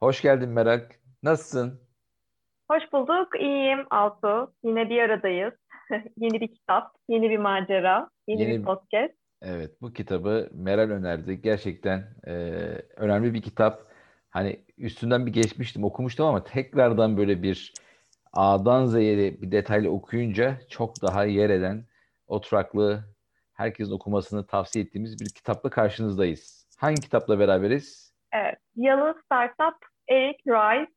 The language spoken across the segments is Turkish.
Hoş geldin Merak. Nasılsın? Hoş bulduk. İyiyim Altu. Yine bir aradayız. Yeni bir kitap, yeni bir macera, yeni, Yeni bir podcast. evet bu kitabı Meral önerdi. Gerçekten e, önemli bir kitap. Hani üstünden bir geçmiştim, okumuştum ama tekrardan böyle bir A'dan Z'ye bir detaylı okuyunca çok daha yer eden, oturaklı, herkesin okumasını tavsiye ettiğimiz bir kitapla karşınızdayız. Hangi kitapla beraberiz? Evet. Yalı Startup Eric Rice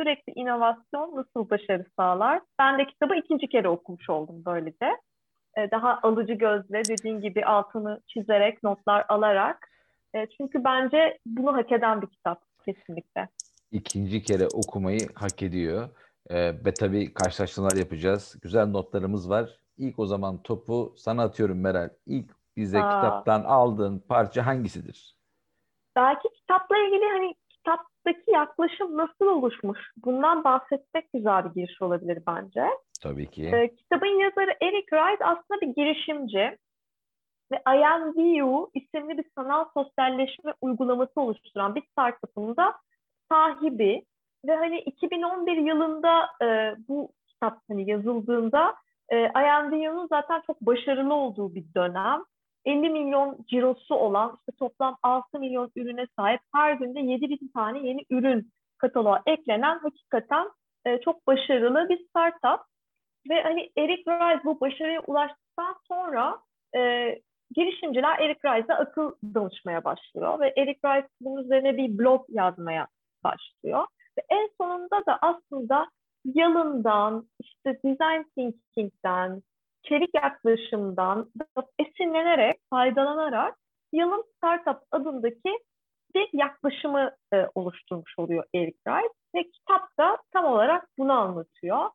sürekli inovasyon nasıl başarı sağlar? Ben de kitabı ikinci kere okumuş oldum böylece. Ee, Daha alıcı gözle dediğin gibi altını çizerek, notlar alarak. Ee, Çünkü bence bunu hak eden bir kitap kesinlikle. İkinci kere okumayı hak ediyor. E, ve tabii karşılaştırmalar yapacağız. Güzel notlarımız var. İlk o zaman topu sana atıyorum Meral. İlk bize Aa, kitaptan aldığın parça hangisidir? Belki kitapla ilgili hani kitaptaki yaklaşım nasıl oluşmuş? Bundan bahsetmek güzel bir giriş olabilir bence. Tabii ki. Ee, kitabın yazarı Eric Rice aslında bir girişimci ve IMVU isimli bir sanal sosyalleşme uygulaması oluşturan bir startup'ın da sahibi ve hani 2011 yılında e, bu kitap hani yazıldığında e, IMVU'nun zaten çok başarılı olduğu bir dönem. 50 milyon cirosu olan işte toplam 6 milyon ürüne sahip her günde 7 bin tane yeni ürün kataloğa eklenen hakikaten e, çok başarılı bir startup. Ve hani Eric Rice bu başarıya ulaştıktan sonra e, girişimciler Eric Rice'a akıl danışmaya başlıyor. Ve Eric Rice bunun üzerine bir blog yazmaya başlıyor. Ve en sonunda da aslında yalından, işte design thinking'den, çelik yaklaşımdan da esinlenerek, faydalanarak Yalın Startup adındaki bir yaklaşımı e, oluşturmuş oluyor Eric Rice. Ve kitap da tam olarak bunu anlatıyor.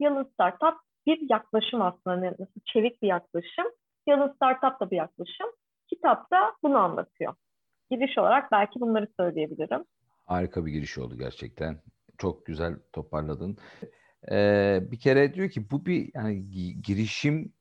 Yalın Startup bir yaklaşım aslında. Nasıl çevik bir yaklaşım. Yalın Startup da bir yaklaşım. Kitap da bunu anlatıyor. Giriş olarak belki bunları söyleyebilirim. Harika bir giriş oldu gerçekten. Çok güzel toparladın. Ee, bir kere diyor ki bu bir yani gi- girişim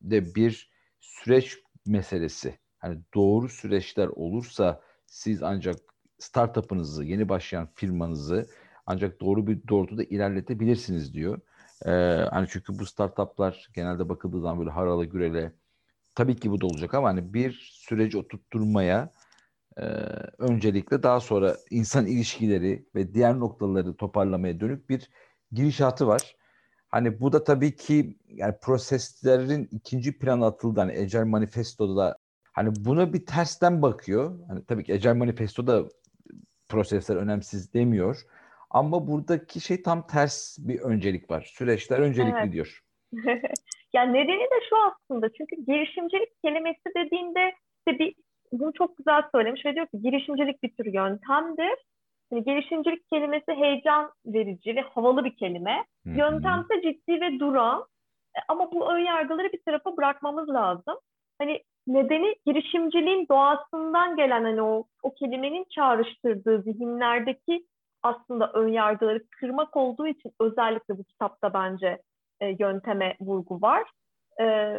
de bir süreç meselesi. Hani doğru süreçler olursa siz ancak startup'ınızı, yeni başlayan firmanızı ancak doğru bir doğrultuda ilerletebilirsiniz diyor. Ee, hani çünkü bu startup'lar genelde bakıldığı zaman böyle harala gürele tabii ki bu da olacak ama hani bir süreci oturtturmaya ee, öncelikle daha sonra insan ilişkileri ve diğer noktaları toparlamaya dönük bir girişatı var. Hani bu da tabii ki yani proseslerin ikinci plana atıldı. Hani Agile Manifesto'da da hani buna bir tersten bakıyor. Hani tabii ki Agile Manifesto'da prosesler önemsiz demiyor. Ama buradaki şey tam ters bir öncelik var. Süreçler öncelikli Evet. diyor. yani nedeni de şu aslında. Çünkü girişimcilik kelimesi dediğinde işte bir bunu çok güzel söylemiş ve diyor ki girişimcilik bir tür yöntemdir. Yani girişimcilik kelimesi heyecan verici ve havalı bir kelime. Hı. Yöntemse ciddi ve duran. E, Ama bu ön yargıları bir tarafa bırakmamız lazım. Hani nedeni girişimciliğin doğasından gelen hani o, o kelimenin çağrıştırdığı zihinlerdeki aslında ön yargıları kırmak olduğu için özellikle bu kitapta bence e, yönteme vurgu var. E,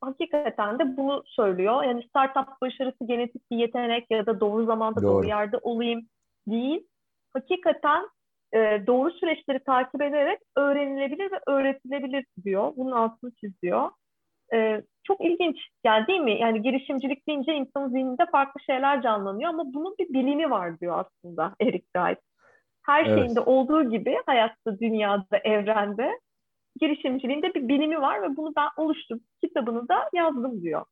hakikaten de bunu söylüyor. Yani startup başarısı genetik bir yetenek ya da doğru zamanda doğru, Doğru. yerde olayım değil. Hakikaten e, doğru süreçleri takip ederek öğrenilebilir ve öğretilebilir diyor. Bunun altını çiziyor. E, çok ilginç yani değil mi? Yani girişimcilik deyince insanın zihninde farklı şeyler canlanıyor ama bunun bir bilimi var diyor aslında Eric Rice. Her Evet. şeyinde olduğu gibi hayatta, dünyada, evrende girişimciliğin de bir bilimi var ve bunu ben oluşturup kitabını da yazdım diyor.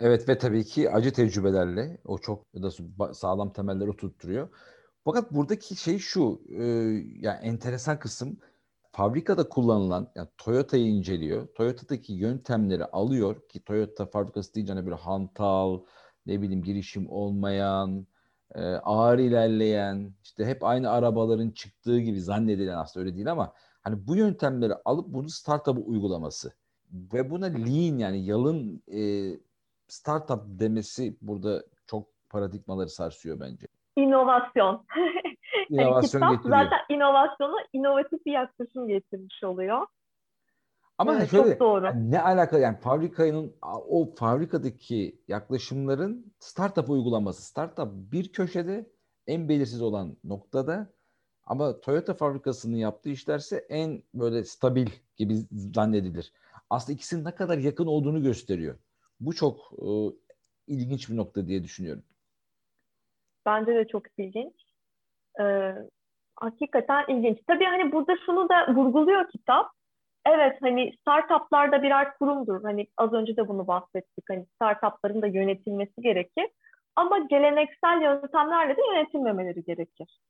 Evet ve tabii ki acı tecrübelerle o çok sağlam temelleri oturtturuyor. Fakat buradaki şey şu, e, yani enteresan kısım fabrikada kullanılan, yani Toyota'yı inceliyor. Toyota'daki yöntemleri alıyor ki Toyota fabrikası deyince hani böyle hantal, ne bileyim girişim olmayan, e, ağır ilerleyen, işte hep aynı arabaların çıktığı gibi zannedilen aslında öyle değil ama hani bu yöntemleri alıp bunu startup'a uygulaması ve buna lean yani yalın e, startup demesi burada çok paradigmaları sarsıyor bence. İnovasyon. İnovasyon kitap getiriyor. zaten inovasyonu inovatif bir yaklaşım getirmiş oluyor. Ama Evet, şöyle çok doğru. yani ne alaka yani fabrikanın o fabrikadaki yaklaşımların startup uygulaması. Startup bir köşede en belirsiz olan noktada ama Toyota fabrikasının yaptığı işlerse en böyle stabil gibi zannedilir. Aslında ikisinin ne kadar yakın olduğunu gösteriyor. Bu çok e, ilginç bir nokta diye düşünüyorum. Bence de çok ilginç. Ee, hakikaten ilginç. Tabii hani burada şunu da vurguluyor kitap. Evet hani startuplar da birer kurumdur. Hani az önce de bunu bahsettik. Hani startupların da yönetilmesi gerekir. Ama geleneksel yöntemlerle de yönetilmemeleri gerekir.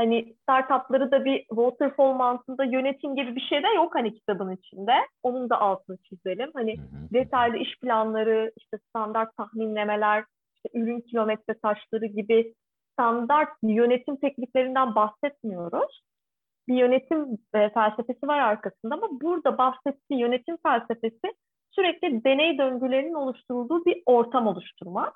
Hani startupları da bir waterfall mantığında yönetim gibi bir şey de yok hani kitabın içinde. Onun da altını çizelim. Hani detaylı iş planları, işte standart tahminlemeler, işte ürün kilometre taşları gibi standart yönetim tekniklerinden bahsetmiyoruz. Bir yönetim e, felsefesi var arkasında ama burada bahsettiği yönetim felsefesi sürekli deney döngülerinin oluşturulduğu bir ortam oluşturmak.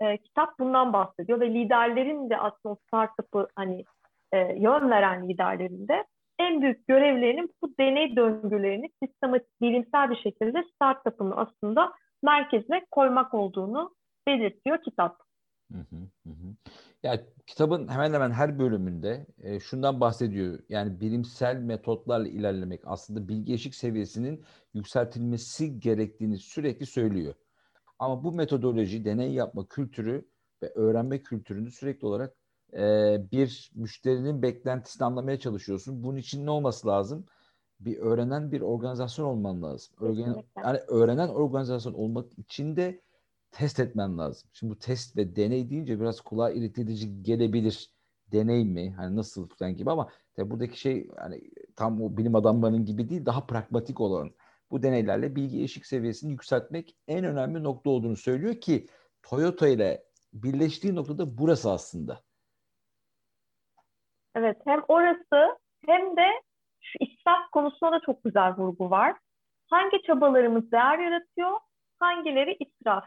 E, kitap bundan bahsediyor ve liderlerin de aslında startup'ı hani e, yön veren liderlerin de en büyük görevlerinin bu deney döngülerini sistematik, bilimsel bir şekilde startup'ın aslında merkezine koymak olduğunu belirtiyor kitap. Hı hı hı. Ya kitabın hemen hemen her bölümünde e, şundan bahsediyor. Yani bilimsel metotlarla ilerlemek aslında bilgi eşik seviyesinin yükseltilmesi gerektiğini sürekli söylüyor. Ama bu metodoloji, deney yapma kültürü ve öğrenme kültürünü sürekli olarak e, bir müşterinin beklentisini anlamaya çalışıyorsun. Bunun için ne olması lazım? Bir öğrenen bir organizasyon olman lazım. Öğren, yani öğrenen organizasyon olmak için de test etmen lazım. Şimdi bu test ve deney deyince biraz kulağa iritici gelebilir. Deney mi? Hani nasıl falan gibi ama tabii buradaki şey hani tam o bilim adamlarının gibi değil daha pragmatik olan bu deneylerle bilgi eşik seviyesini yükseltmek en önemli nokta olduğunu söylüyor ki Toyota ile birleştiği noktada burası aslında. Evet hem orası hem de şu israf konusunda da çok güzel vurgu var. Hangi çabalarımız değer yaratıyor, hangileri israf?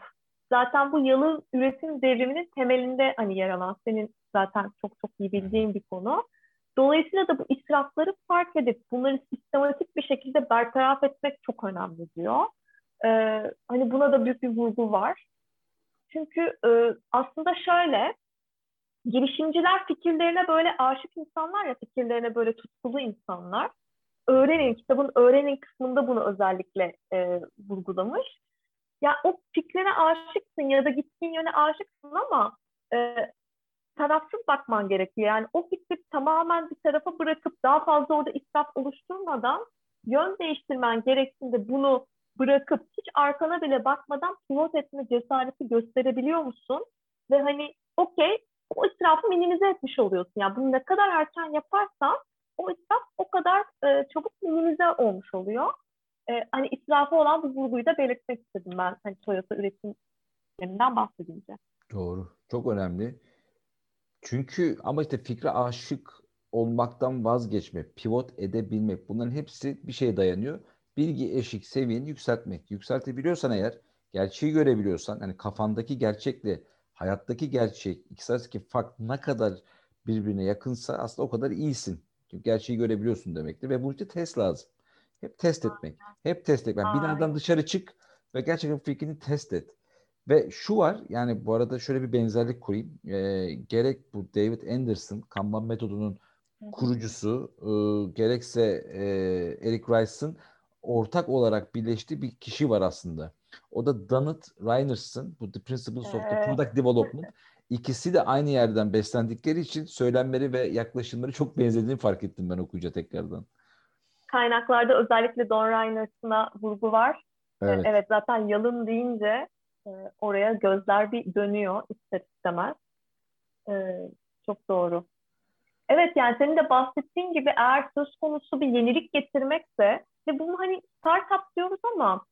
Zaten bu yalın üretim devriminin temelinde hani yer alan senin zaten çok çok iyi bildiğin bir konu. Dolayısıyla da bu israfları fark edip bunları sistematik bir şekilde bertaraf etmek çok önemli diyor. Ee, hani buna da büyük bir vurgu var. Çünkü e, aslında şöyle girişimciler fikirlerine böyle aşık insanlar ya fikirlerine böyle tutkulu insanlar. Öğrenin, kitabın öğrenin kısmında bunu özellikle e, vurgulamış. Ya o fikrine aşıksın ya da gittiğin yöne aşıksın ama e, tarafsız bakman gerekiyor. Yani o fikri tamamen bir tarafa bırakıp daha fazla orada israf oluşturmadan yön değiştirmen gerektiğinde bunu bırakıp hiç arkana bile bakmadan pivot etme cesareti gösterebiliyor musun? Ve hani okey o israfı minimize etmiş oluyorsun. Yani bunu ne kadar erken yaparsan o israf o kadar e, çabuk minimize olmuş oluyor. E, hani israfı olan bu vurguyu da belirtmek istedim ben hani Toyota üretimlerinden bahsedince. Doğru. Çok önemli. Çünkü ama işte fikre aşık olmaktan vazgeçme, pivot edebilmek bunların hepsi bir şeye dayanıyor. Bilgi eşik seviyeni yükseltmek. Yükseltebiliyorsan eğer, gerçeği görebiliyorsan, hani kafandaki gerçekle hayattaki gerçek, ikisi arasındaki fark ne kadar birbirine yakınsa aslında o kadar iyisin. Çünkü gerçeği görebiliyorsun demektir ve bunun için test lazım. Hep test etmek. Hep test etmek. Yani binadan dışarı çık ve gerçekten fikrini test et. Ve şu var yani bu arada şöyle bir benzerlik kurayım. E, gerek bu David Anderson Kanban metodunun kurucusu e, gerekse e, Eric Rice'ın ortak olarak birleştiği bir kişi var aslında. O da Donald Reinerson, bu The Principles of the Product Development. İkisi de aynı yerden beslendikleri için söylemleri ve yaklaşımları çok benzediğini fark ettim ben okuyunca tekrardan. Kaynaklarda özellikle Don Reinerson'a vurgu var. Evet. evet zaten yalın deyince e, oraya gözler bir dönüyor ister istemez. E, çok doğru. Evet yani senin de bahsettiğin gibi eğer söz konusu bir yenilik getirmekse ve bunu hani startup diyoruz ama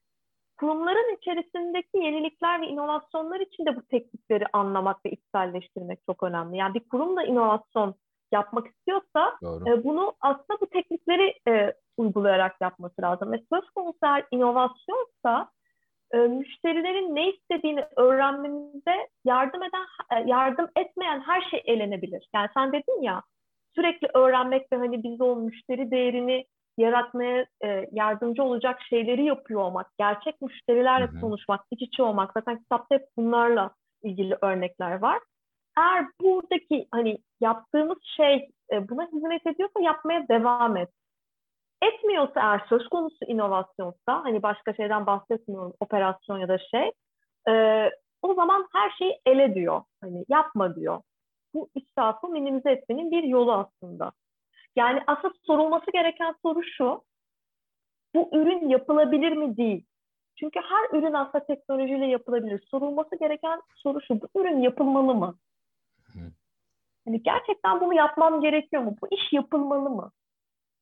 kurumların içerisindeki yenilikler ve inovasyonlar için de bu teknikleri anlamak ve içselleştirmek çok önemli. Yani bir kurum da inovasyon yapmak istiyorsa e, bunu aslında bu teknikleri e, uygulayarak yapması lazım. Ve söz konusu eğer inovasyonsa e, müşterilerin ne istediğini öğrenmemize yardım eden e, yardım etmeyen her şey elenebilir. Yani sen dedin ya sürekli öğrenmek ve hani biz o müşteri değerini yaratmaya e, yardımcı olacak şeyleri yapıyor olmak, gerçek müşterilerle Hı-hı. konuşmak, iç içe olmak. Zaten kitapta hep bunlarla ilgili örnekler var. eğer buradaki hani yaptığımız şey e, buna hizmet ediyorsa yapmaya devam et. Etmiyorsa eğer söz konusu inovasyonsa hani başka şeyden bahsetmiyorum operasyon ya da şey e, o zaman her şeyi ele diyor. Hani yapma diyor. Bu israfı minimize etmenin bir yolu aslında. Yani aslında sorulması gereken soru şu. Bu ürün yapılabilir mi değil. Çünkü her ürün aslında teknolojiyle yapılabilir. Sorulması gereken soru şu. Bu ürün yapılmalı mı? Hani gerçekten bunu yapmam gerekiyor mu? Bu iş yapılmalı mı?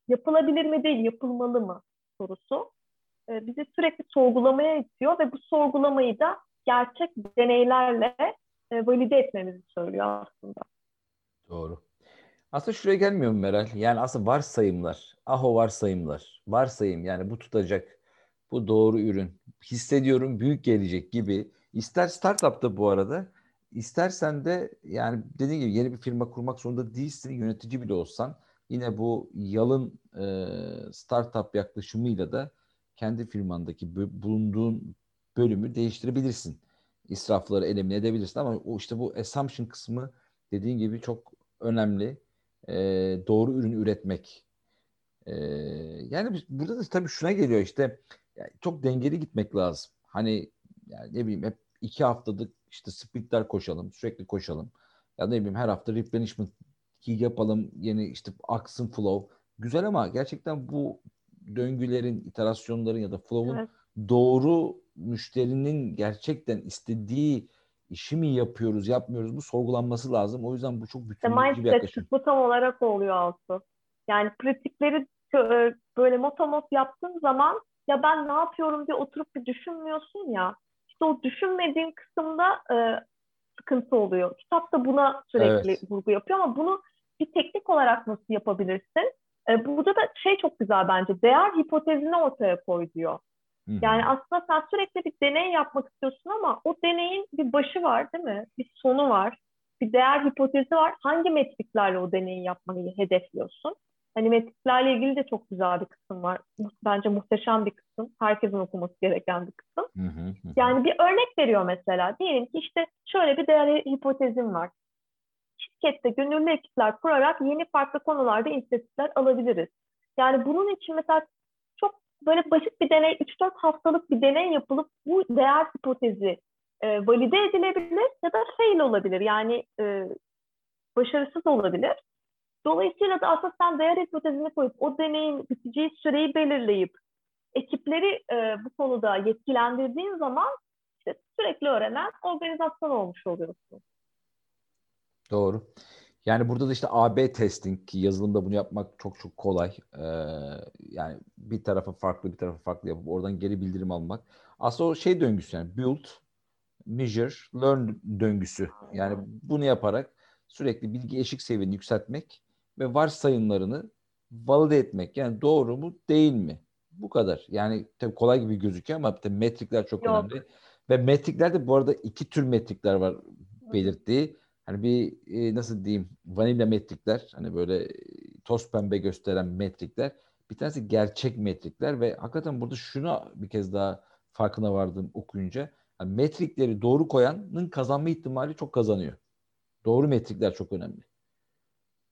Yapılabilir mi değil, yapılmalı mı sorusu e, bizi sürekli sorgulamaya itiyor ve bu sorgulamayı da gerçek deneylerle e, valide etmemizi söylüyor aslında. Doğru. Aslında şuraya gelmiyor mu Meral? Yani aslında varsayımlar, aho varsayımlar, varsayım yani bu tutacak, bu doğru ürün, hissediyorum büyük gelecek gibi. İster startupta bu arada, istersen de yani dediğim gibi yeni bir firma kurmak zorunda değilsin, yönetici bile olsan yine bu yalın e, startup yaklaşımıyla da kendi firmandaki bulunduğun bölümü değiştirebilirsin. İsrafları elimine edebilirsin ama o işte bu assumption kısmı dediğin gibi çok önemli. E, doğru ürün üretmek. E, yani burada da tabii şuna geliyor işte yani çok dengeli gitmek lazım. Hani yani ne bileyim hep iki haftalık işte sprintler koşalım, sürekli koşalım. Ya ne bileyim her hafta replenishment yapalım, yeni işte aksın flow. Güzel ama gerçekten bu döngülerin, iterasyonların ya da flow'un evet. doğru müşterinin gerçekten istediği işi mi yapıyoruz, yapmıyoruz bu sorgulanması lazım. O yüzden bu çok bütünleyici bir yaklaşım. Bu tam olarak oluyor Altu. Yani pratikleri e, böyle motomot yaptığın zaman ya ben ne yapıyorum diye oturup bir düşünmüyorsun ya. İşte o düşünmediğin kısımda e, sıkıntı oluyor. Kitap da buna sürekli evet. vurgu yapıyor ama bunu bir teknik olarak nasıl yapabilirsin? E, burada da şey çok güzel bence. Değer hipotezini ortaya koy diyor. Yani aslında sen sürekli bir deney yapmak istiyorsun ama o deneyin bir başı var değil mi? Bir sonu var. Bir değer hipotezi var. Hangi metriklerle o deneyi yapmayı hedefliyorsun? Hani metriklerle ilgili de çok güzel bir kısım var. Bence muhteşem bir kısım. Herkesin okuması gereken bir kısım. Yani bir örnek veriyor mesela. Diyelim ki işte şöyle bir değer hipotezim var. Şirkette gönüllü ekipler kurarak yeni farklı konularda inisiyatifler alabiliriz. Yani bunun için mesela böyle basit bir deney, 3-4 haftalık bir deney yapılıp bu değer hipotezi e, valide edilebilir ya da fail olabilir. Yani e, başarısız olabilir. Dolayısıyla da aslında sen değer hipotezini koyup o deneyin biteceği süreyi belirleyip ekipleri e, bu konuda yetkilendirdiğin zaman işte sürekli öğrenen organizasyon olmuş oluyorsun. Doğru. Yani burada da işte AB testing ki yazılımda bunu yapmak çok çok kolay. Ee, yani bir tarafa farklı bir tarafa farklı yapıp oradan geri bildirim almak. Aslında o şey döngüsü yani build, measure, learn döngüsü. Yani bunu yaparak sürekli bilgi eşik seviyeni yükseltmek ve varsayımlarını valide etmek. Yani doğru mu değil mi? Bu kadar. Yani tabii kolay gibi gözüküyor ama tabii metrikler çok Yok. önemli. Ve metriklerde bu arada iki tür metrikler var belirttiği hani bir e, nasıl diyeyim vanilya metrikler hani böyle toz pembe gösteren metrikler bir tanesi gerçek metrikler ve hakikaten burada şunu bir kez daha farkına vardım okuyunca yani metrikleri doğru koyanın kazanma ihtimali çok kazanıyor. Doğru metrikler çok önemli.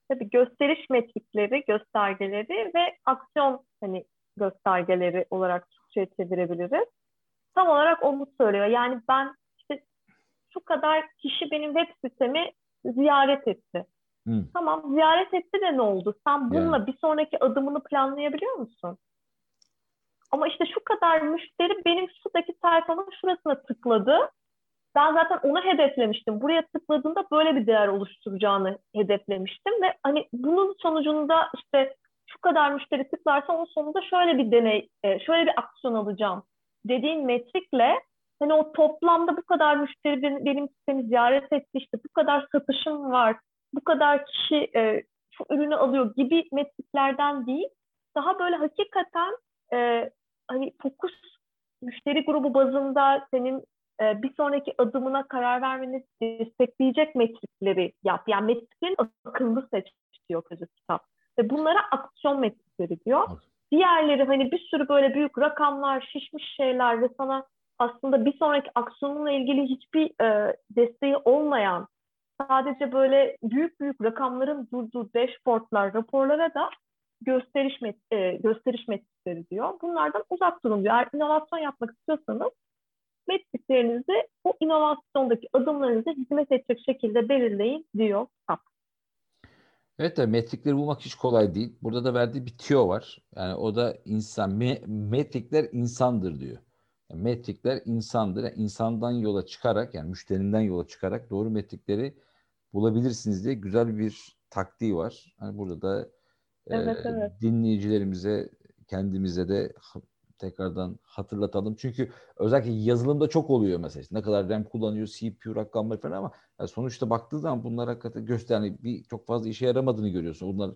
Tabii gösteriş metrikleri, göstergeleri ve aksiyon hani göstergeleri olarak Türkçe'ye çevirebiliriz. Tam olarak onu söylüyor. Yani ben şu kadar kişi benim web sitemi ziyaret etti. Hmm. Tamam ziyaret etti de ne oldu? Sen bununla yani. bir sonraki adımını planlayabiliyor musun? Ama işte şu kadar müşteri benim şuradaki sayfanın şurasına tıkladı. Ben zaten onu hedeflemiştim. Buraya tıkladığında böyle bir değer oluşturacağını hedeflemiştim ve hani bunun sonucunda işte şu kadar müşteri tıklarsa onun sonunda şöyle bir deney, e, şöyle bir aksiyon alacağım dediğin metrikle hani o toplamda bu kadar müşteri benim, benim sitemi ziyaret etti işte bu kadar satışım var, bu kadar kişi e, şu ürünü alıyor gibi metriklerden değil, daha böyle hakikaten e, hani fokus müşteri grubu bazında senin e, bir sonraki adımına karar vermeni destekleyecek metrikleri yap. Yani metriklerin akıllı seç diyor koca kitap. Ve bunlara aksiyon metrikleri diyor. Diğerleri hani bir sürü böyle büyük rakamlar, şişmiş şeyler ve sana aslında bir sonraki aksiyonunla ilgili hiçbir e, desteği olmayan sadece böyle büyük büyük rakamların durduğu dashboardlar, raporlara da gösteriş, met e, gösteriş metrikleri diyor. Bunlardan uzak durun diyor. Eğer inovasyon yapmak istiyorsanız metriklerinizi o inovasyondaki adımlarınızı hizmet edecek şekilde belirleyin diyor kitap. Evet de metrikleri bulmak hiç kolay değil. Burada da verdiği bir tüyo var. Yani o da insan, me, metrikler insandır diyor. Metrikler insandır. Yani insandan yola çıkarak yani müşterinden yola çıkarak doğru metrikleri bulabilirsiniz diye güzel bir taktiği var. Hani burada da evet, e, evet. dinleyicilerimize kendimize de tekrardan hatırlatalım. Çünkü özellikle yazılımda çok oluyor mesela. Ne kadar RAM kullanıyor, CPU rakamları falan ama yani sonuçta baktığı zaman bunlar hakikaten göster yani bir çok fazla işe yaramadığını görüyorsun. Bunlar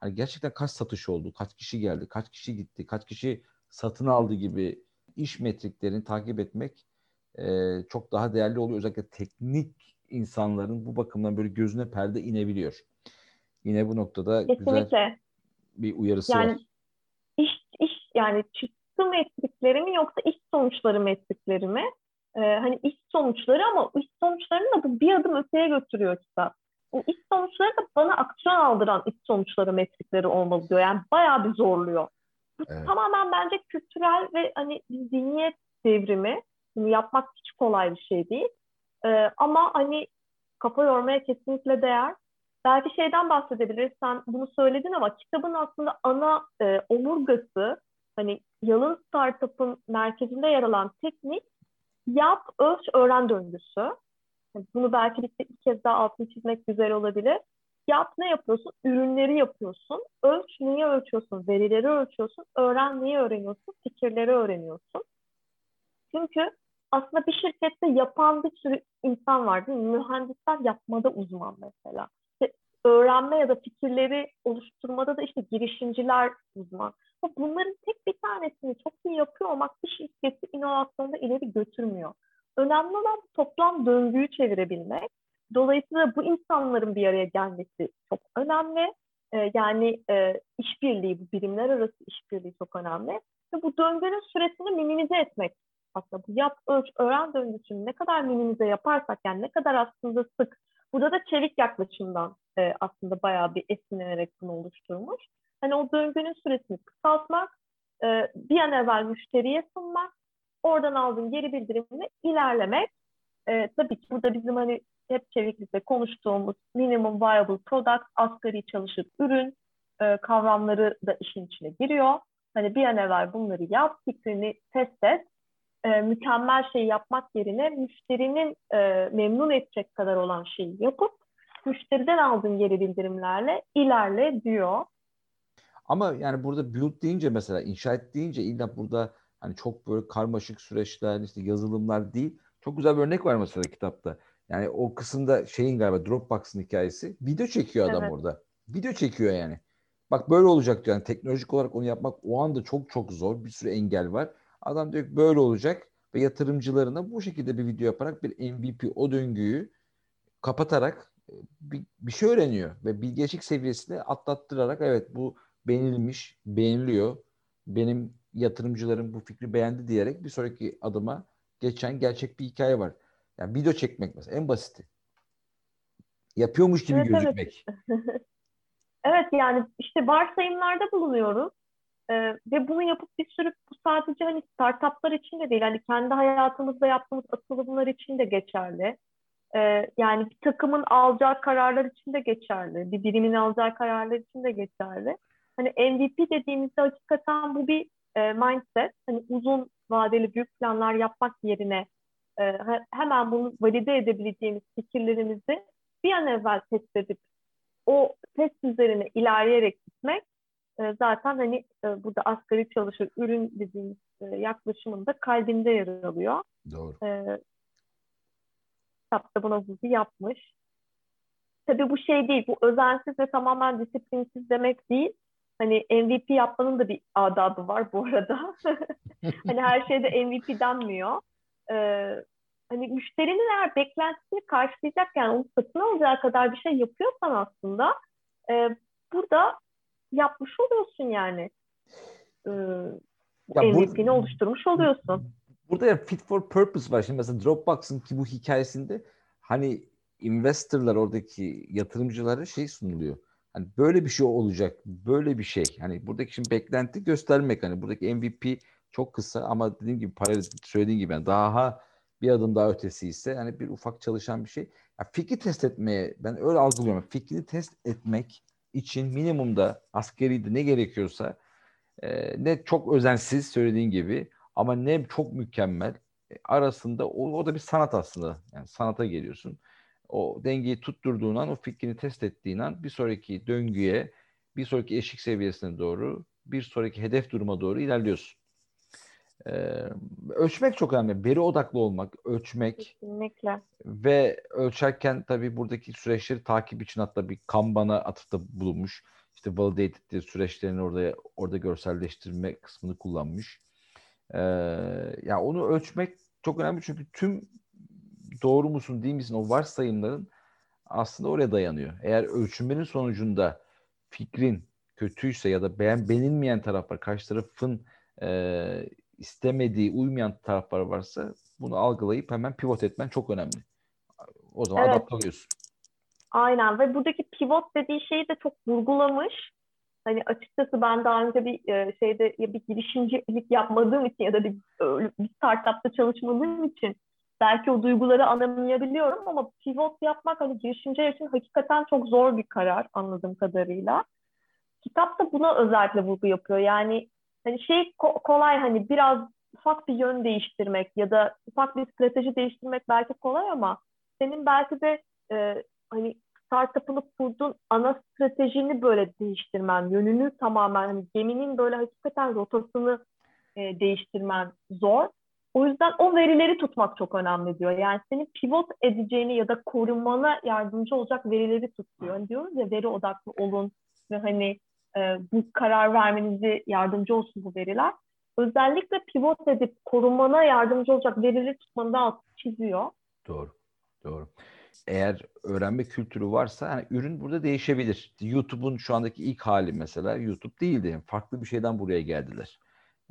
hani gerçekten kaç satış oldu, kaç kişi geldi, kaç kişi gitti, kaç kişi satın aldı gibi iş metriklerini takip etmek e, çok daha değerli oluyor. Özellikle teknik insanların bu bakımdan böyle gözüne perde inebiliyor. Yine bu noktada Kesinlikle. güzel bir uyarısı yani, var. Iş, iş yani çıktı metrikleri mi yoksa iş sonuçları metrikleri mi? Ee, hani iş sonuçları ama iş sonuçlarını da bu bir adım öteye götürüyor kitap. Bu iş sonuçları da bana aksiyon aldıran iş sonuçları metrikleri olmalı diyor. Yani bayağı bir zorluyor. Evet. tamamen bence kültürel ve hani zihniyet devrimi. Bunu yapmak hiç kolay bir şey değil. Ee, ama hani kafa yormaya kesinlikle değer. Belki şeyden bahsedebiliriz. Sen bunu söyledin ama kitabın aslında ana e, omurgası hani Yalın Startup'ın merkezinde yer alan teknik yap, ölç, öğren döngüsü. Yani bunu belki bir, bir kez daha altını çizmek güzel olabilir. Yap ne yapıyorsun? Ürünleri yapıyorsun. Ölç niye ölçüyorsun? Verileri ölçüyorsun. Öğren niye öğreniyorsun? Fikirleri öğreniyorsun. Çünkü aslında bir şirkette yapan bir sürü insan var değil mi? Mühendisler yapmada uzman mesela. İşte öğrenme ya da fikirleri oluşturmada da işte girişimciler uzman. Bunların tek bir tanesini çok iyi yapıyor olmak bir şirketi inovasyonda ileri götürmüyor. Önemli olan toplam döngüyü çevirebilmek. Dolayısıyla bu insanların bir araya gelmesi çok önemli. Ee, yani e, işbirliği, bu birimler arası işbirliği çok önemli. Ve bu döngünün süresini minimize etmek aslında bu yap, ölç, öğren döngüsünü ne kadar minimize yaparsak yani ne kadar aslında sık. Burada da çelik yaklaşımdan e, aslında bayağı bir esinlenerek bunu oluşturmuş. Hani o döngünün süresini kısaltmak, e, bir an evvel müşteriye sunmak, oradan aldığın geri bildirimle ilerlemek. E, tabii ki burada bizim hani hep çeviklikle konuştuğumuz minimum viable product, asgari çalışır ürün e, kavramları da işin içine giriyor. Hani bir an evvel bunları yap, fikrini test et. E, mükemmel şeyi yapmak yerine müşterinin e, memnun edecek kadar olan şeyi yapıp müşteriden aldığın geri bildirimlerle ilerle diyor. Ama yani burada build deyince mesela inşa et deyince illa burada hani çok böyle karmaşık süreçler işte yazılımlar değil. Çok güzel bir örnek var mesela kitapta. Yani o kısımda şeyin galiba Dropbox'ın hikayesi. Video çekiyor adam evet. orada. Video çekiyor yani. Bak böyle olacak yani teknolojik olarak onu yapmak o anda çok çok zor. Bir sürü engel var. Adam diyor ki böyle olacak ve yatırımcılarına bu şekilde bir video yaparak bir MVP o döngüyü kapatarak e, bir, bir şey öğreniyor ve bilgeçlik seviyesini atlattırarak evet bu beğenilmiş, beğeniliyor. Benim yatırımcılarım bu fikri beğendi diyerek bir sonraki adıma geçen gerçek bir hikaye var. Yani video çekmek mesela en basiti. Yapıyormuş gibi evet, gözükmek. Evet. evet yani işte varsayımlarda bulunuyoruz. Ee, ve bunu yapıp bir sürü bu sadece hani startuplar için de değil. Hani kendi hayatımızda yaptığımız atılımlar için de geçerli. Ee, yani bir takımın alacağı kararlar için de geçerli. Bir birimin alacağı kararlar için de geçerli hani MVP dediğimizde hakikaten bu bir e, mindset. Hani uzun vadeli büyük planlar yapmak yerine e, hemen bunu valide edebileceğimiz fikirlerimizi bir an evvel test edip o test üzerine ilerleyerek gitmek e, zaten hani e, burada asgari çalışır ürün dediğimiz e, yaklaşımın da kalbinde yer alıyor. Doğru. E, kitapta buna vurgu yapmış. Tabii bu şey değil, bu özensiz ve tamamen disiplinsiz demek değil hani MVP yapmanın da bir adabı var bu arada. hani her şeyde MVP denmiyor. Ee, hani müşterinin eğer beklentisini karşılayacak yani onu satın alacağı kadar bir şey yapıyorsan aslında e, burada yapmış oluyorsun yani. Ee, ya MVP'ni bu, oluşturmuş oluyorsun. Burada ya fit for purpose var. Şimdi mesela Dropbox'ın ki bu hikayesinde hani investorlar oradaki yatırımcılara şey sunuluyor. Hani böyle bir şey olacak, böyle bir şey. Hani buradaki şimdi beklenti göstermek. Hani buradaki MVP çok kısa ama dediğim gibi paralel söylediğin gibi yani daha bir adım daha ötesi ise hani bir ufak çalışan bir şey. Ya fikri test etmeye ben öyle algılıyorum. Fikri test etmek için minimumda askeri ne gerekiyorsa e, ne çok özensiz söylediğin gibi ama ne çok mükemmel e, arasında o, o da bir sanat aslında. Yani sanata geliyorsun. O dengeyi tutturduğun an, o fikrini test ettiğin an bir sonraki döngüye, bir sonraki eşik seviyesine doğru, bir sonraki hedef duruma doğru ilerliyorsun. Ee, ölçmek çok önemli. Veri odaklı olmak, ölçmek. Kesinlikle. Ve ölçerken tabii buradaki süreçleri takip için hatta bir Kanban'a atıfta bulunmuş. İşte validated süreçlerini orada orada görselleştirme kısmını kullanmış. Ee, yani onu ölçmek çok önemli çünkü tüm doğru musun değil misin o varsayımların aslında oraya dayanıyor. Eğer ölçümlerin sonucunda fikrin kötüyse ya da beğen beğenilmeyen taraf var, karşı tarafın e, istemediği, uymayan taraflar varsa bunu algılayıp hemen pivot etmen çok önemli. O zaman evet. adapte oluyorsun. Aynen ve buradaki pivot dediği şeyi de çok vurgulamış. Hani açıkçası ben daha önce bir e, şeyde ya bir girişimcilik yapmadığım için ya da bir, e, bir startupta çalışmadığım için belki o duyguları anlamayabiliyorum ama pivot yapmak hani girişimciler için hakikaten çok zor bir karar anladığım kadarıyla. Kitap da buna özellikle vurgu yapıyor. Yani hani şey kolay hani biraz ufak bir yön değiştirmek ya da ufak bir strateji değiştirmek belki kolay ama senin belki de e, hani startup'ını kurduğun ana stratejini böyle değiştirmen, yönünü tamamen hani geminin böyle hakikaten rotasını e, değiştirmen zor. O yüzden o verileri tutmak çok önemli diyor. Yani senin pivot edeceğini ya da korunmana yardımcı olacak verileri tutuyor. Hani diyoruz ya veri odaklı olun ve hani e, bu karar vermenizi yardımcı olsun bu veriler. Özellikle pivot edip korunmana yardımcı olacak verileri tutmanı da altı çiziyor. Doğru, doğru. Eğer öğrenme kültürü varsa yani ürün burada değişebilir. YouTube'un şu andaki ilk hali mesela YouTube değildi. Farklı bir şeyden buraya geldiler.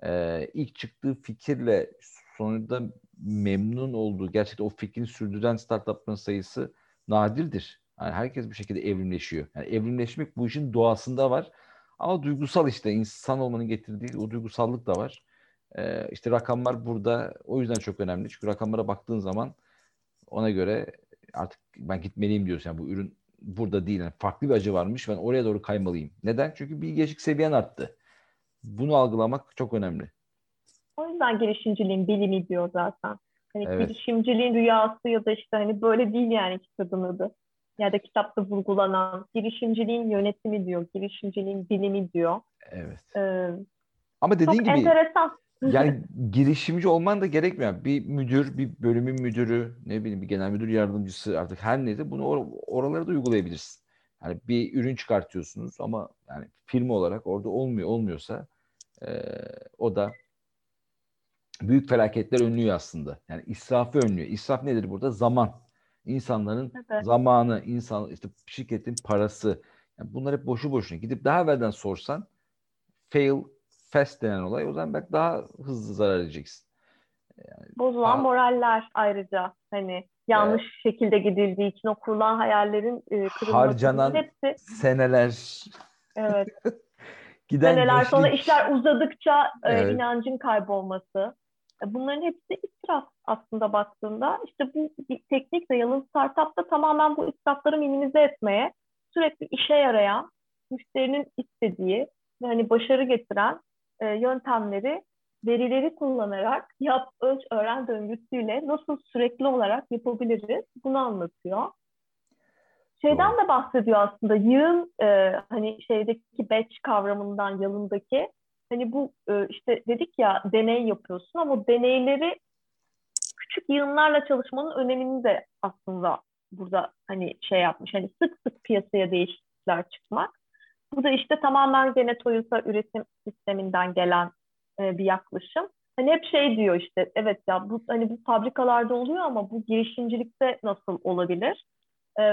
Ee, ilk çıktığı fikirle sonunda memnun olduğu, gerçekten o fikrini sürdüren startupların sayısı nadirdir. Yani herkes bir şekilde evrimleşiyor. Yani evrimleşmek bu işin doğasında var. Ama duygusal işte insan olmanın getirdiği o duygusallık da var. Ee, işte rakamlar burada o yüzden çok önemli. Çünkü rakamlara baktığın zaman ona göre artık ben gitmeliyim diyorsun. Yani bu ürün burada değil. Yani farklı bir acı varmış. Ben oraya doğru kaymalıyım. Neden? Çünkü bilgeçlik seviyen arttı. Bunu algılamak çok önemli. Yüzden girişimciliğin bilimi diyor zaten. Hani evet. girişimciliğin rüyası ya da işte hani böyle değil yani kitabın adı. Ya da kitapta vurgulanan girişimciliğin yönetimi diyor, girişimciliğin bilimi diyor. Evet. Ee, Ama dediğin çok gibi enteresan. yani girişimci olman da gerekmiyor. Bir müdür, bir bölümün müdürü, ne bileyim bir genel müdür yardımcısı artık her neyse bunu or- oralara da uygulayabilirsin. Yani bir ürün çıkartıyorsunuz ama yani firma olarak orada olmuyor olmuyorsa e, o da büyük felaketler önlüyor aslında. Yani israfı önlüyor. İsraf nedir burada? Zaman. İnsanların evet. zamanı, insan işte şirketin parası. Yani bunlar hep boşu boşuna. Gidip daha evvelden sorsan fail fast denen olay o zaman belki daha hızlı zarar edeceksin. Yani, Bozulan ha, moraller ayrıca hani yanlış evet. şekilde gidildiği için o kurulan hayallerin e, harcanan hepsi. seneler. Evet. Giden seneler gençlik. sonra işler uzadıkça e, evet. e, inancın kaybolması. Bunların hepsi israf aslında baktığında. İşte bu teknikle yalın startupta tamamen bu israfları minimize etmeye sürekli işe yarayan, müşterinin istediği ve hani başarı getiren e, yöntemleri verileri kullanarak yap, ölç, öğren döngüsüyle nasıl sürekli olarak yapabiliriz bunu anlatıyor. Şeyden de bahsediyor aslında yığın e, hani şeydeki batch kavramından yalındaki hani bu e, işte dedik ya deney yapıyorsun ama deneyleri küçük yığınlarla çalışmanın önemini de aslında burada hani şey yapmış. Hani sık sık piyasaya değişiklikler çıkmak. Bu da işte tamamen gene Toyota üretim sisteminden gelen e, bir yaklaşım. Hani hep şey diyor işte evet ya bu hani bu fabrikalarda oluyor ama bu girişimcilikte nasıl olabilir? E,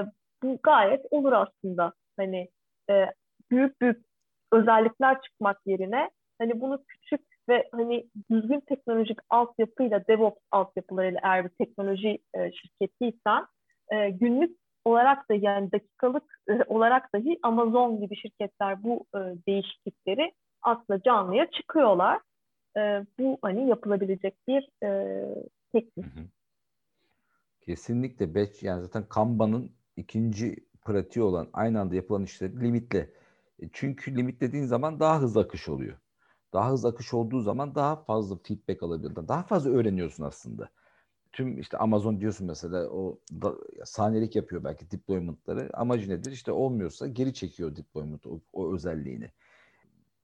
bu gayet olur aslında. Hani e, büyük büyük özellikler çıkmak yerine hani bunu küçük ve hani düzgün teknolojik altyapıyla, DevOps altyapılarıyla eğer bir teknoloji e, şirketiysen e, günlük olarak da yani dakikalık e, olarak dahi Amazon gibi şirketler bu e, değişiklikleri aslında canlıya çıkıyorlar. E, bu hani yapılabilecek bir e, teknik. Kesinlikle batch yani zaten Kanban'ın ikinci pratiği olan aynı anda yapılan işleri limitle. E, çünkü limitlediğin zaman daha hızlı akış oluyor. Daha hızlı akış olduğu zaman daha fazla feedback alabiliyorsun. Daha fazla öğreniyorsun aslında. Tüm işte Amazon diyorsun mesela o da, saniyelik yapıyor belki deployment'ları. Amacı nedir? İşte olmuyorsa geri çekiyor deployment o, o özelliğini.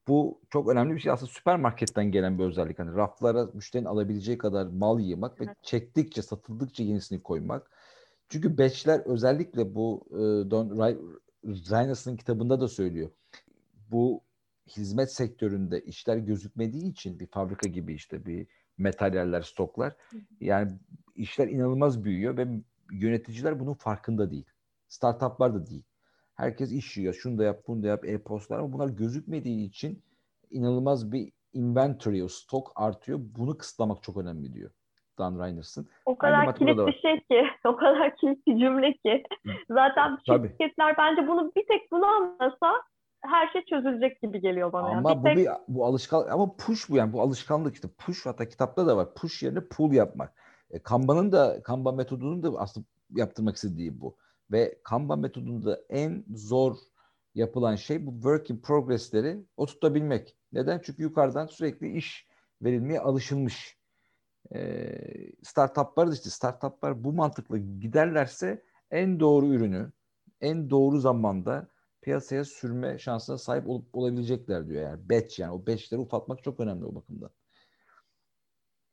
Bu çok önemli bir şey. Aslında süpermarketten gelen bir özellik. Hani raflara müşterinin alabileceği kadar mal yığmak evet. ve çektikçe, satıldıkça yenisini koymak. Çünkü batchler özellikle bu e, Don Reiners'ın kitabında da söylüyor. Bu hizmet sektöründe işler gözükmediği için bir fabrika gibi işte bir materyaller, stoklar yani işler inanılmaz büyüyor ve yöneticiler bunun farkında değil. Startuplar da değil. Herkes iş yiyor. Şunu da yap, bunu da yap, e-postlar ama bunlar gözükmediği için inanılmaz bir inventory, o stok artıyor. Bunu kısıtlamak çok önemli diyor. Dan Reiners'ın. O kadar kilit bir şey ki, o kadar kilit bir cümle ki. Zaten Tabii. şirketler bence bunu bir tek bunu anlasa her şey çözülecek gibi geliyor bana. Ama yani. bu tek... bir bu alışkan ama push bu yani bu alışkanlık işte push hatta kitapta da var. Push yerine pull yapmak. E, Kanban'ın da Kanban metodunun da aslında yaptırmak istediği bu. Ve Kanban metodunda en zor yapılan şey bu work in progress'leri oturtabilmek. Neden? Çünkü yukarıdan sürekli iş verilmeye alışılmış. Ee, startuplar da işte startuplar bu mantıkla giderlerse en doğru ürünü en doğru zamanda piyasaya sürme şansına sahip olup olabilecekler diyor yani. Batch yani o batchleri ufaltmak çok önemli o bakımdan.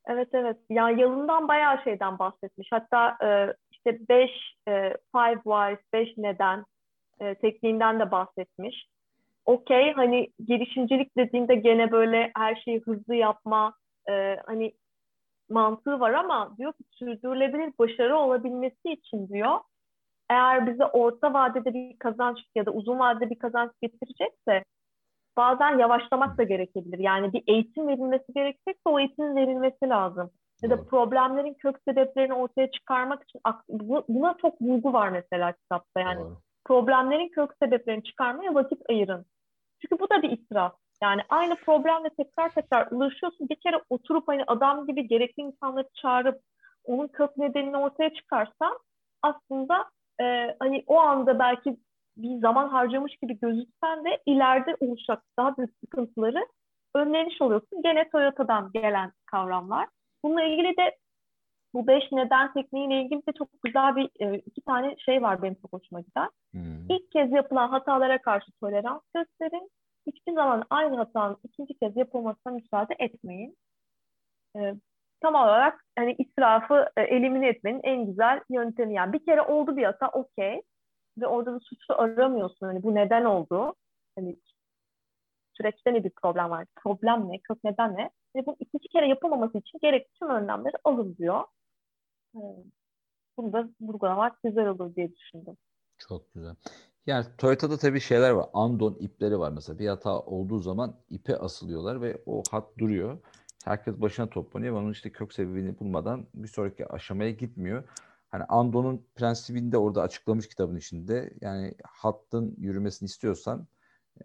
Evet evet. Ya yalından bayağı şeyden bahsetmiş. Hatta e, işte 5 e, five whys, 5 neden e, tekniğinden de bahsetmiş. Okey hani girişimcilik dediğinde gene böyle her şeyi hızlı yapma e, hani mantığı var ama diyor ki sürdürülebilir başarı olabilmesi için diyor eğer bize orta vadede bir kazanç ya da uzun vadede bir kazanç getirecekse bazen yavaşlamak da gerekebilir. Yani bir eğitim verilmesi gerekecekse o eğitimin verilmesi lazım. Ya da problemlerin kök sebeplerini ortaya çıkarmak için buna çok vurgu var mesela kitapta. Yani Doğru. problemlerin kök sebeplerini çıkarmaya vakit ayırın. Çünkü bu da bir israf. Yani aynı problemle tekrar tekrar ulaşıyorsun. Bir kere oturup hani adam gibi gerekli insanları çağırıp onun kök nedenini ortaya çıkarsan aslında e, hani o anda belki bir zaman harcamış gibi gözüksen de ileride oluşacak daha büyük sıkıntıları önlemiş oluyorsun. Gene Toyota'dan gelen kavramlar. Bununla ilgili de bu beş neden tekniğiyle ilgili de çok güzel bir e, iki tane şey var benim çok hoşuma giden. Hmm. İlk kez yapılan hatalara karşı tolerans gösterin. Hiçbir zaman aynı hatanın ikinci kez yapılmasına müsaade etmeyin. E, tam olarak hani israfı e, elimine etmenin en güzel yöntemi. Yani bir kere oldu bir hata okey ve orada da suçlu aramıyorsun. Hani bu neden oldu? Hani süreçte ne bir problem var? Problem ne? Kök neden ne? Ve bu ikinci kere yapılmaması için gerekli tüm önlemleri alın diyor. Bunu da vurgulamak güzel olur diye düşündüm. Çok güzel. Yani Toyota'da tabii şeyler var. Andon ipleri var mesela. Bir hata olduğu zaman ipe asılıyorlar ve o hat duruyor. Herkes başına toplanıyor. Onun işte kök sebebini bulmadan bir sonraki aşamaya gitmiyor. Hani Andon'un prensibinde orada açıklamış kitabın içinde. Yani hattın yürümesini istiyorsan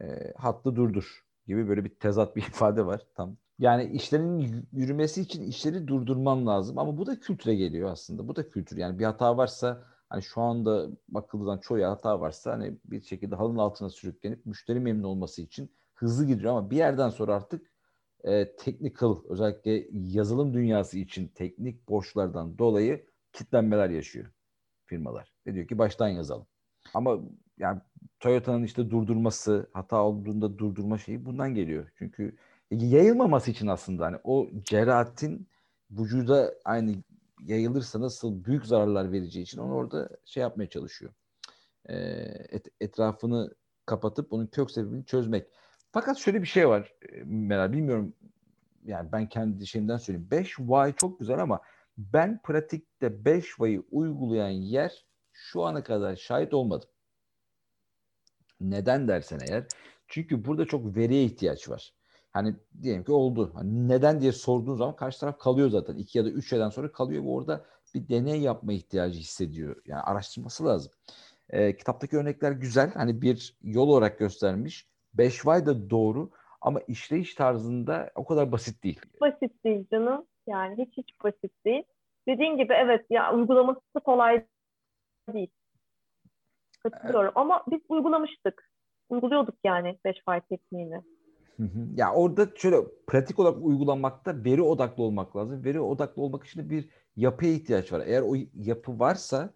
e, hattı durdur gibi böyle bir tezat bir ifade var. Tam yani işlerin yürümesi için işleri durdurman lazım ama bu da kültüre geliyor aslında. Bu da kültür. Yani bir hata varsa hani şu anda bakıldığından çoğu hata varsa hani bir şekilde halının altına sürüklenip müşteri memnun olması için hızlı gidiyor ama bir yerden sonra artık e, technical özellikle yazılım dünyası için teknik borçlardan dolayı kitlenmeler yaşıyor firmalar. Ve diyor ki baştan yazalım. Ama yani Toyota'nın işte durdurması, hata olduğunda durdurma şeyi bundan geliyor. Çünkü yayılmaması için aslında hani o cerahatin vücuda aynı yayılırsa nasıl büyük zararlar vereceği için onu orada şey yapmaya çalışıyor. E, et, etrafını kapatıp onun kök sebebini çözmek. Fakat şöyle bir şey var Meral bilmiyorum yani ben kendi şeyimden söyleyeyim. 5 why çok güzel ama ben pratikte 5 why'ı uygulayan yer şu ana kadar şahit olmadım. Neden dersen eğer çünkü burada çok veriye ihtiyaç var. Hani diyelim ki oldu. Hani neden diye sorduğun zaman karşı taraf kalıyor zaten. iki ya da üç şeyden sonra kalıyor ve orada bir deney yapma ihtiyacı hissediyor. Yani araştırması lazım. E, kitaptaki örnekler güzel. Hani bir yol olarak göstermiş. Beş vay da doğru ama işleyiş tarzında o kadar basit değil. Basit değil canım. Yani hiç hiç basit değil. Dediğin gibi evet ya uygulaması kolay değil. Katılıyorum. Evet. Ama biz uygulamıştık. Uyguluyorduk yani beş fay tekniğini. Ya orada şöyle pratik olarak uygulamakta veri odaklı olmak lazım. Veri odaklı olmak için bir yapıya ihtiyaç var. Eğer o yapı varsa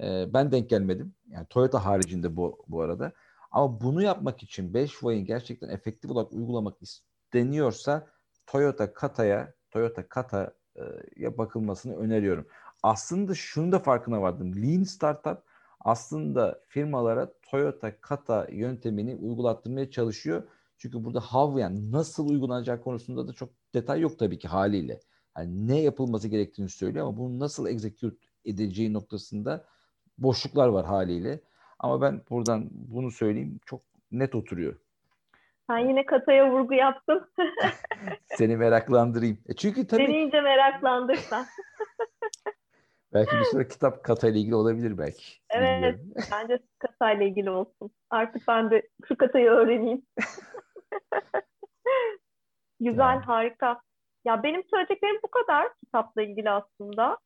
e, ben denk gelmedim. Yani Toyota haricinde bu bu arada. Ama bunu yapmak için 5 Way'in gerçekten efektif olarak uygulamak isteniyorsa Toyota Kata'ya Toyota Kata'ya bakılmasını öneriyorum. Aslında şunu da farkına vardım. Lean Startup aslında firmalara Toyota Kata yöntemini uygulattırmaya çalışıyor. Çünkü burada how yani nasıl uygulanacak konusunda da çok detay yok tabii ki haliyle. Yani ne yapılması gerektiğini söylüyor ama bunu nasıl execute edeceği noktasında boşluklar var haliyle. Ama ben buradan bunu söyleyeyim çok net oturuyor. Sen yine kataya vurgu yaptın. Seni meraklandırayım. E çünkü tabii... Seni iyice meraklandırsan. belki bir süre kitap katayla ilgili olabilir belki. Evet. Bence katayla ilgili olsun. Artık ben de şu katayı öğreneyim. Güzel, yani. harika. Ya benim söyleyeceklerim bu kadar kitapla ilgili aslında.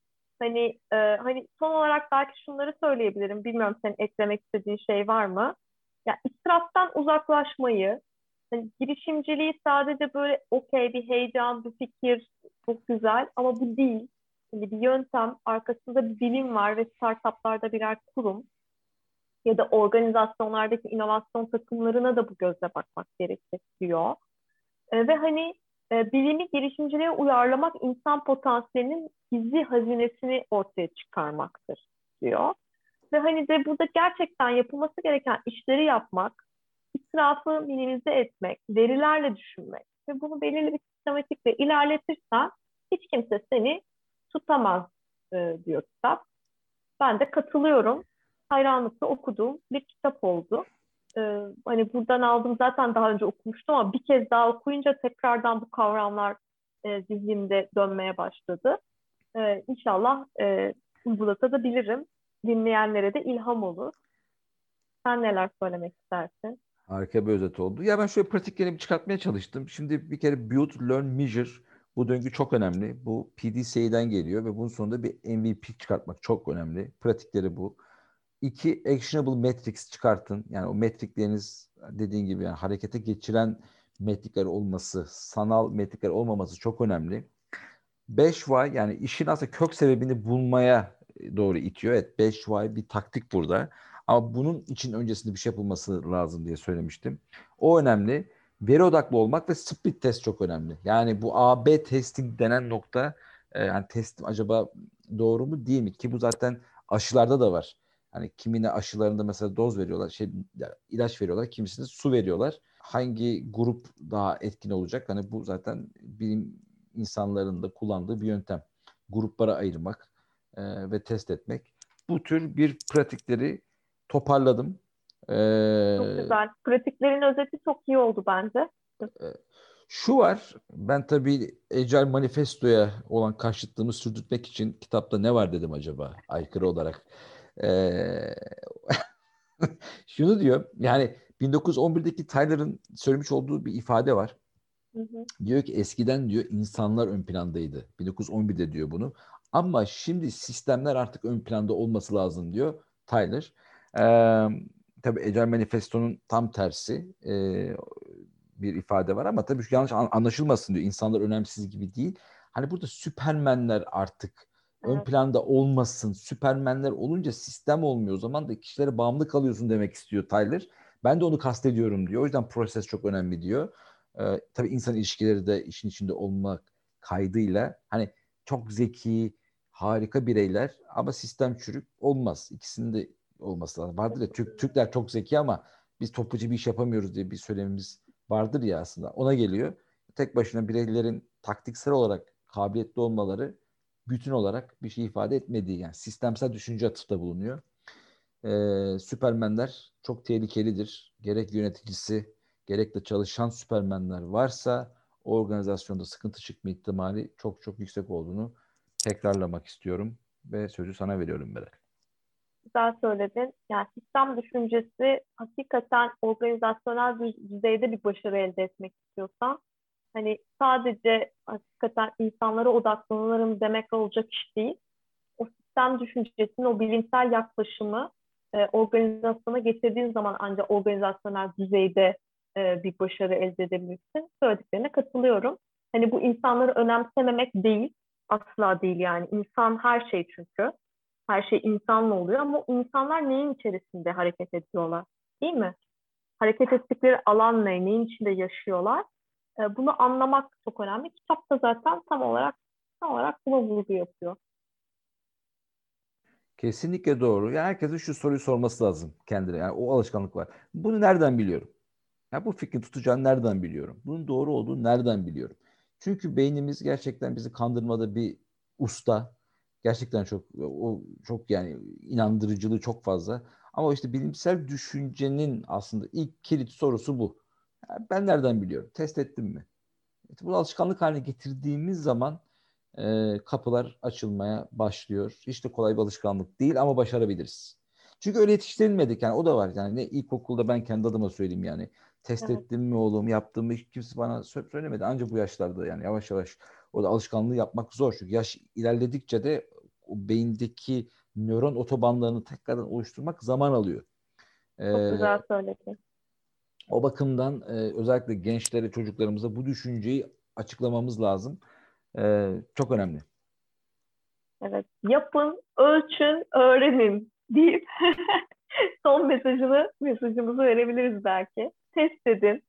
Hani e, hani son olarak belki şunları söyleyebilirim. Bilmiyorum senin eklemek istediğin şey var mı? Ya israftan uzaklaşmayı, hani girişimciliği sadece böyle okey bir heyecan, bir fikir çok güzel ama bu değil. Hani bir yöntem, arkasında bir bilim var ve startuplarda birer kurum ya da organizasyonlardaki inovasyon takımlarına da bu gözle bakmak gerekiyor. E, ve hani e, bilimi girişimciliğe uyarlamak insan potansiyelinin gizli hazinesini ortaya çıkarmaktır diyor. Ve hani de burada gerçekten yapılması gereken işleri yapmak, israfı minimize etmek, verilerle düşünmek ve bunu belirli bir sistematikle ilerletirsen hiç kimse seni tutamaz e, diyor kitap. Ben de katılıyorum. Hayranlıkla okuduğum bir kitap oldu. Ee, hani buradan aldım zaten daha önce okumuştum ama bir kez daha okuyunca tekrardan bu kavramlar e, zihnimde dönmeye başladı. Ee, inşallah e, uygulatabilirim. Dinleyenlere de ilham olur. Sen neler söylemek istersin? Harika bir özet oldu. Ya ben şöyle pratiklerimi çıkartmaya çalıştım. Şimdi bir kere build, learn, measure bu döngü çok önemli. Bu PDCA'den geliyor ve bunun sonunda bir MVP çıkartmak çok önemli. Pratikleri bu. İki, actionable metrics çıkartın. Yani o metrikleriniz dediğin gibi yani harekete geçiren metrikler olması, sanal metrikler olmaması çok önemli. 5 why yani işin aslında kök sebebini bulmaya doğru itiyor. Evet 5 why bir taktik burada. Ama bunun için öncesinde bir şey yapılması lazım diye söylemiştim. O önemli. Veri odaklı olmak ve split test çok önemli. Yani bu A-B testing denen nokta e, yani testim acaba doğru mu değil mi? Ki bu zaten aşılarda da var. Hani kimine aşılarında mesela doz veriyorlar, şey ilaç veriyorlar, kimisine su veriyorlar. Hangi grup daha etkin olacak? Hani bu zaten bilim insanların da kullandığı bir yöntem. Gruplara ayırmak e, ve test etmek. Bu tür bir pratikleri toparladım. Ee, çok güzel. Pratiklerin özeti çok iyi oldu bence. Şu var, ben tabii Ecel Manifesto'ya olan karşıtlığımı sürdürtmek için kitapta ne var dedim acaba aykırı olarak. Ee, şunu diyor yani 1911'deki Tyler'ın söylemiş olduğu bir ifade var. Hı hı. Diyor ki eskiden diyor insanlar ön plandaydı. 1911'de diyor bunu. Ama şimdi sistemler artık ön planda olması lazım diyor Tyler. Ee, tabii Ecel Manifesto'nun tam tersi e, bir ifade var ama tabii şu yanlış anlaşılmasın diyor. İnsanlar önemsiz gibi değil. Hani burada süpermenler artık ön planda olmasın. Süpermenler olunca sistem olmuyor. O zaman da kişilere bağımlı kalıyorsun demek istiyor Tyler. Ben de onu kastediyorum diyor. O yüzden proses çok önemli diyor. Ee, tabii insan ilişkileri de işin içinde olmak kaydıyla hani çok zeki, harika bireyler ama sistem çürük olmaz. İkisinin de olması lazım. Vardır ya Türk, Türkler çok zeki ama biz topluca bir iş yapamıyoruz diye bir söylemimiz vardır ya aslında. Ona geliyor. Tek başına bireylerin taktiksel olarak kabiliyetli olmaları bütün olarak bir şey ifade etmediği yani sistemsel düşünce atıfta bulunuyor. Ee, süpermenler çok tehlikelidir. Gerek yöneticisi gerek de çalışan süpermenler varsa o organizasyonda sıkıntı çıkma ihtimali çok çok yüksek olduğunu tekrarlamak istiyorum ve sözü sana veriyorum Berat. güzel söyledin. Yani sistem düşüncesi hakikaten organizasyonel düzeyde bir başarı elde etmek istiyorsan hani sadece hakikaten insanlara odaklanırım demek olacak iş değil. O sistem düşüncesinin o bilimsel yaklaşımı e, organizasyona getirdiğin zaman ancak organizasyonel düzeyde e, bir başarı elde edebilirsin. Söylediklerine katılıyorum. Hani bu insanları önemsememek değil, asla değil yani. İnsan her şey çünkü. Her şey insanla oluyor ama insanlar neyin içerisinde hareket ediyorlar? Değil mi? Hareket ettikleri alan ne? Neyin içinde yaşıyorlar? E, bunu anlamak çok önemli. Kitap da zaten tam olarak tam olarak buna vurgu yapıyor. Kesinlikle doğru. Yani herkesin şu soruyu sorması lazım kendine. Yani o alışkanlık var. Bunu nereden biliyorum? Ya bu fikri tutacağını nereden biliyorum? Bunun doğru olduğunu nereden biliyorum? Çünkü beynimiz gerçekten bizi kandırmada bir usta. Gerçekten çok o çok yani inandırıcılığı çok fazla. Ama işte bilimsel düşüncenin aslında ilk kilit sorusu bu. Yani ben nereden biliyorum? Test ettim mi? İşte bunu alışkanlık haline getirdiğimiz zaman e, kapılar açılmaya başlıyor. Hiç de kolay bir alışkanlık değil ama başarabiliriz. Çünkü öyle yetiştirilmedik yani o da var. Yani ne ilkokulda ben kendi adıma söyleyeyim yani. Test evet. ettim mi oğlum, yaptım mı hiç kimse bana söylemedi. Ancak bu yaşlarda yani yavaş yavaş o da alışkanlığı yapmak zor. Çünkü yaş ilerledikçe de o beyindeki nöron otobanlarını tekrardan oluşturmak zaman alıyor. Çok ee, güzel söyledin. O bakımdan e, özellikle gençlere, çocuklarımıza bu düşünceyi açıklamamız lazım. E, çok önemli. Evet, yapın, ölçün, öğrenin deyip son mesajını, mesajımızı verebiliriz belki. Test edin,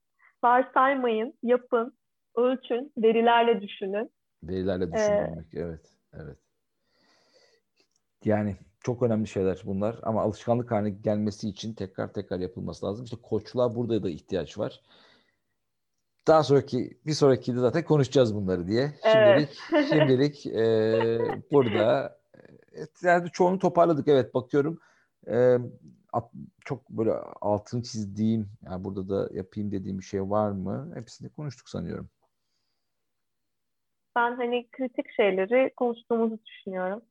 varsaymayın, yapın, ölçün, verilerle düşünün. Verilerle düşünmek, ee, evet, evet. Yani çok önemli şeyler bunlar ama alışkanlık haline gelmesi için tekrar tekrar yapılması lazım. İşte koçluğa burada da ihtiyaç var. Daha sonraki bir sonraki de zaten konuşacağız bunları diye. Şimdilik evet. şimdilik e, burada e, yani çoğunu toparladık evet bakıyorum. E, at, çok böyle altını çizdiğim yani burada da yapayım dediğim bir şey var mı? Hepsini konuştuk sanıyorum. Ben hani kritik şeyleri konuştuğumuzu düşünüyorum.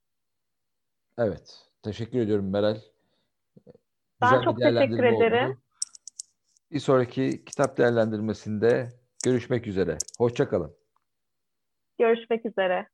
Evet. Teşekkür ediyorum Meral. Ben Güzel çok teşekkür ederim. Oldu. Bir sonraki kitap değerlendirmesinde görüşmek üzere. Hoşçakalın. Görüşmek üzere.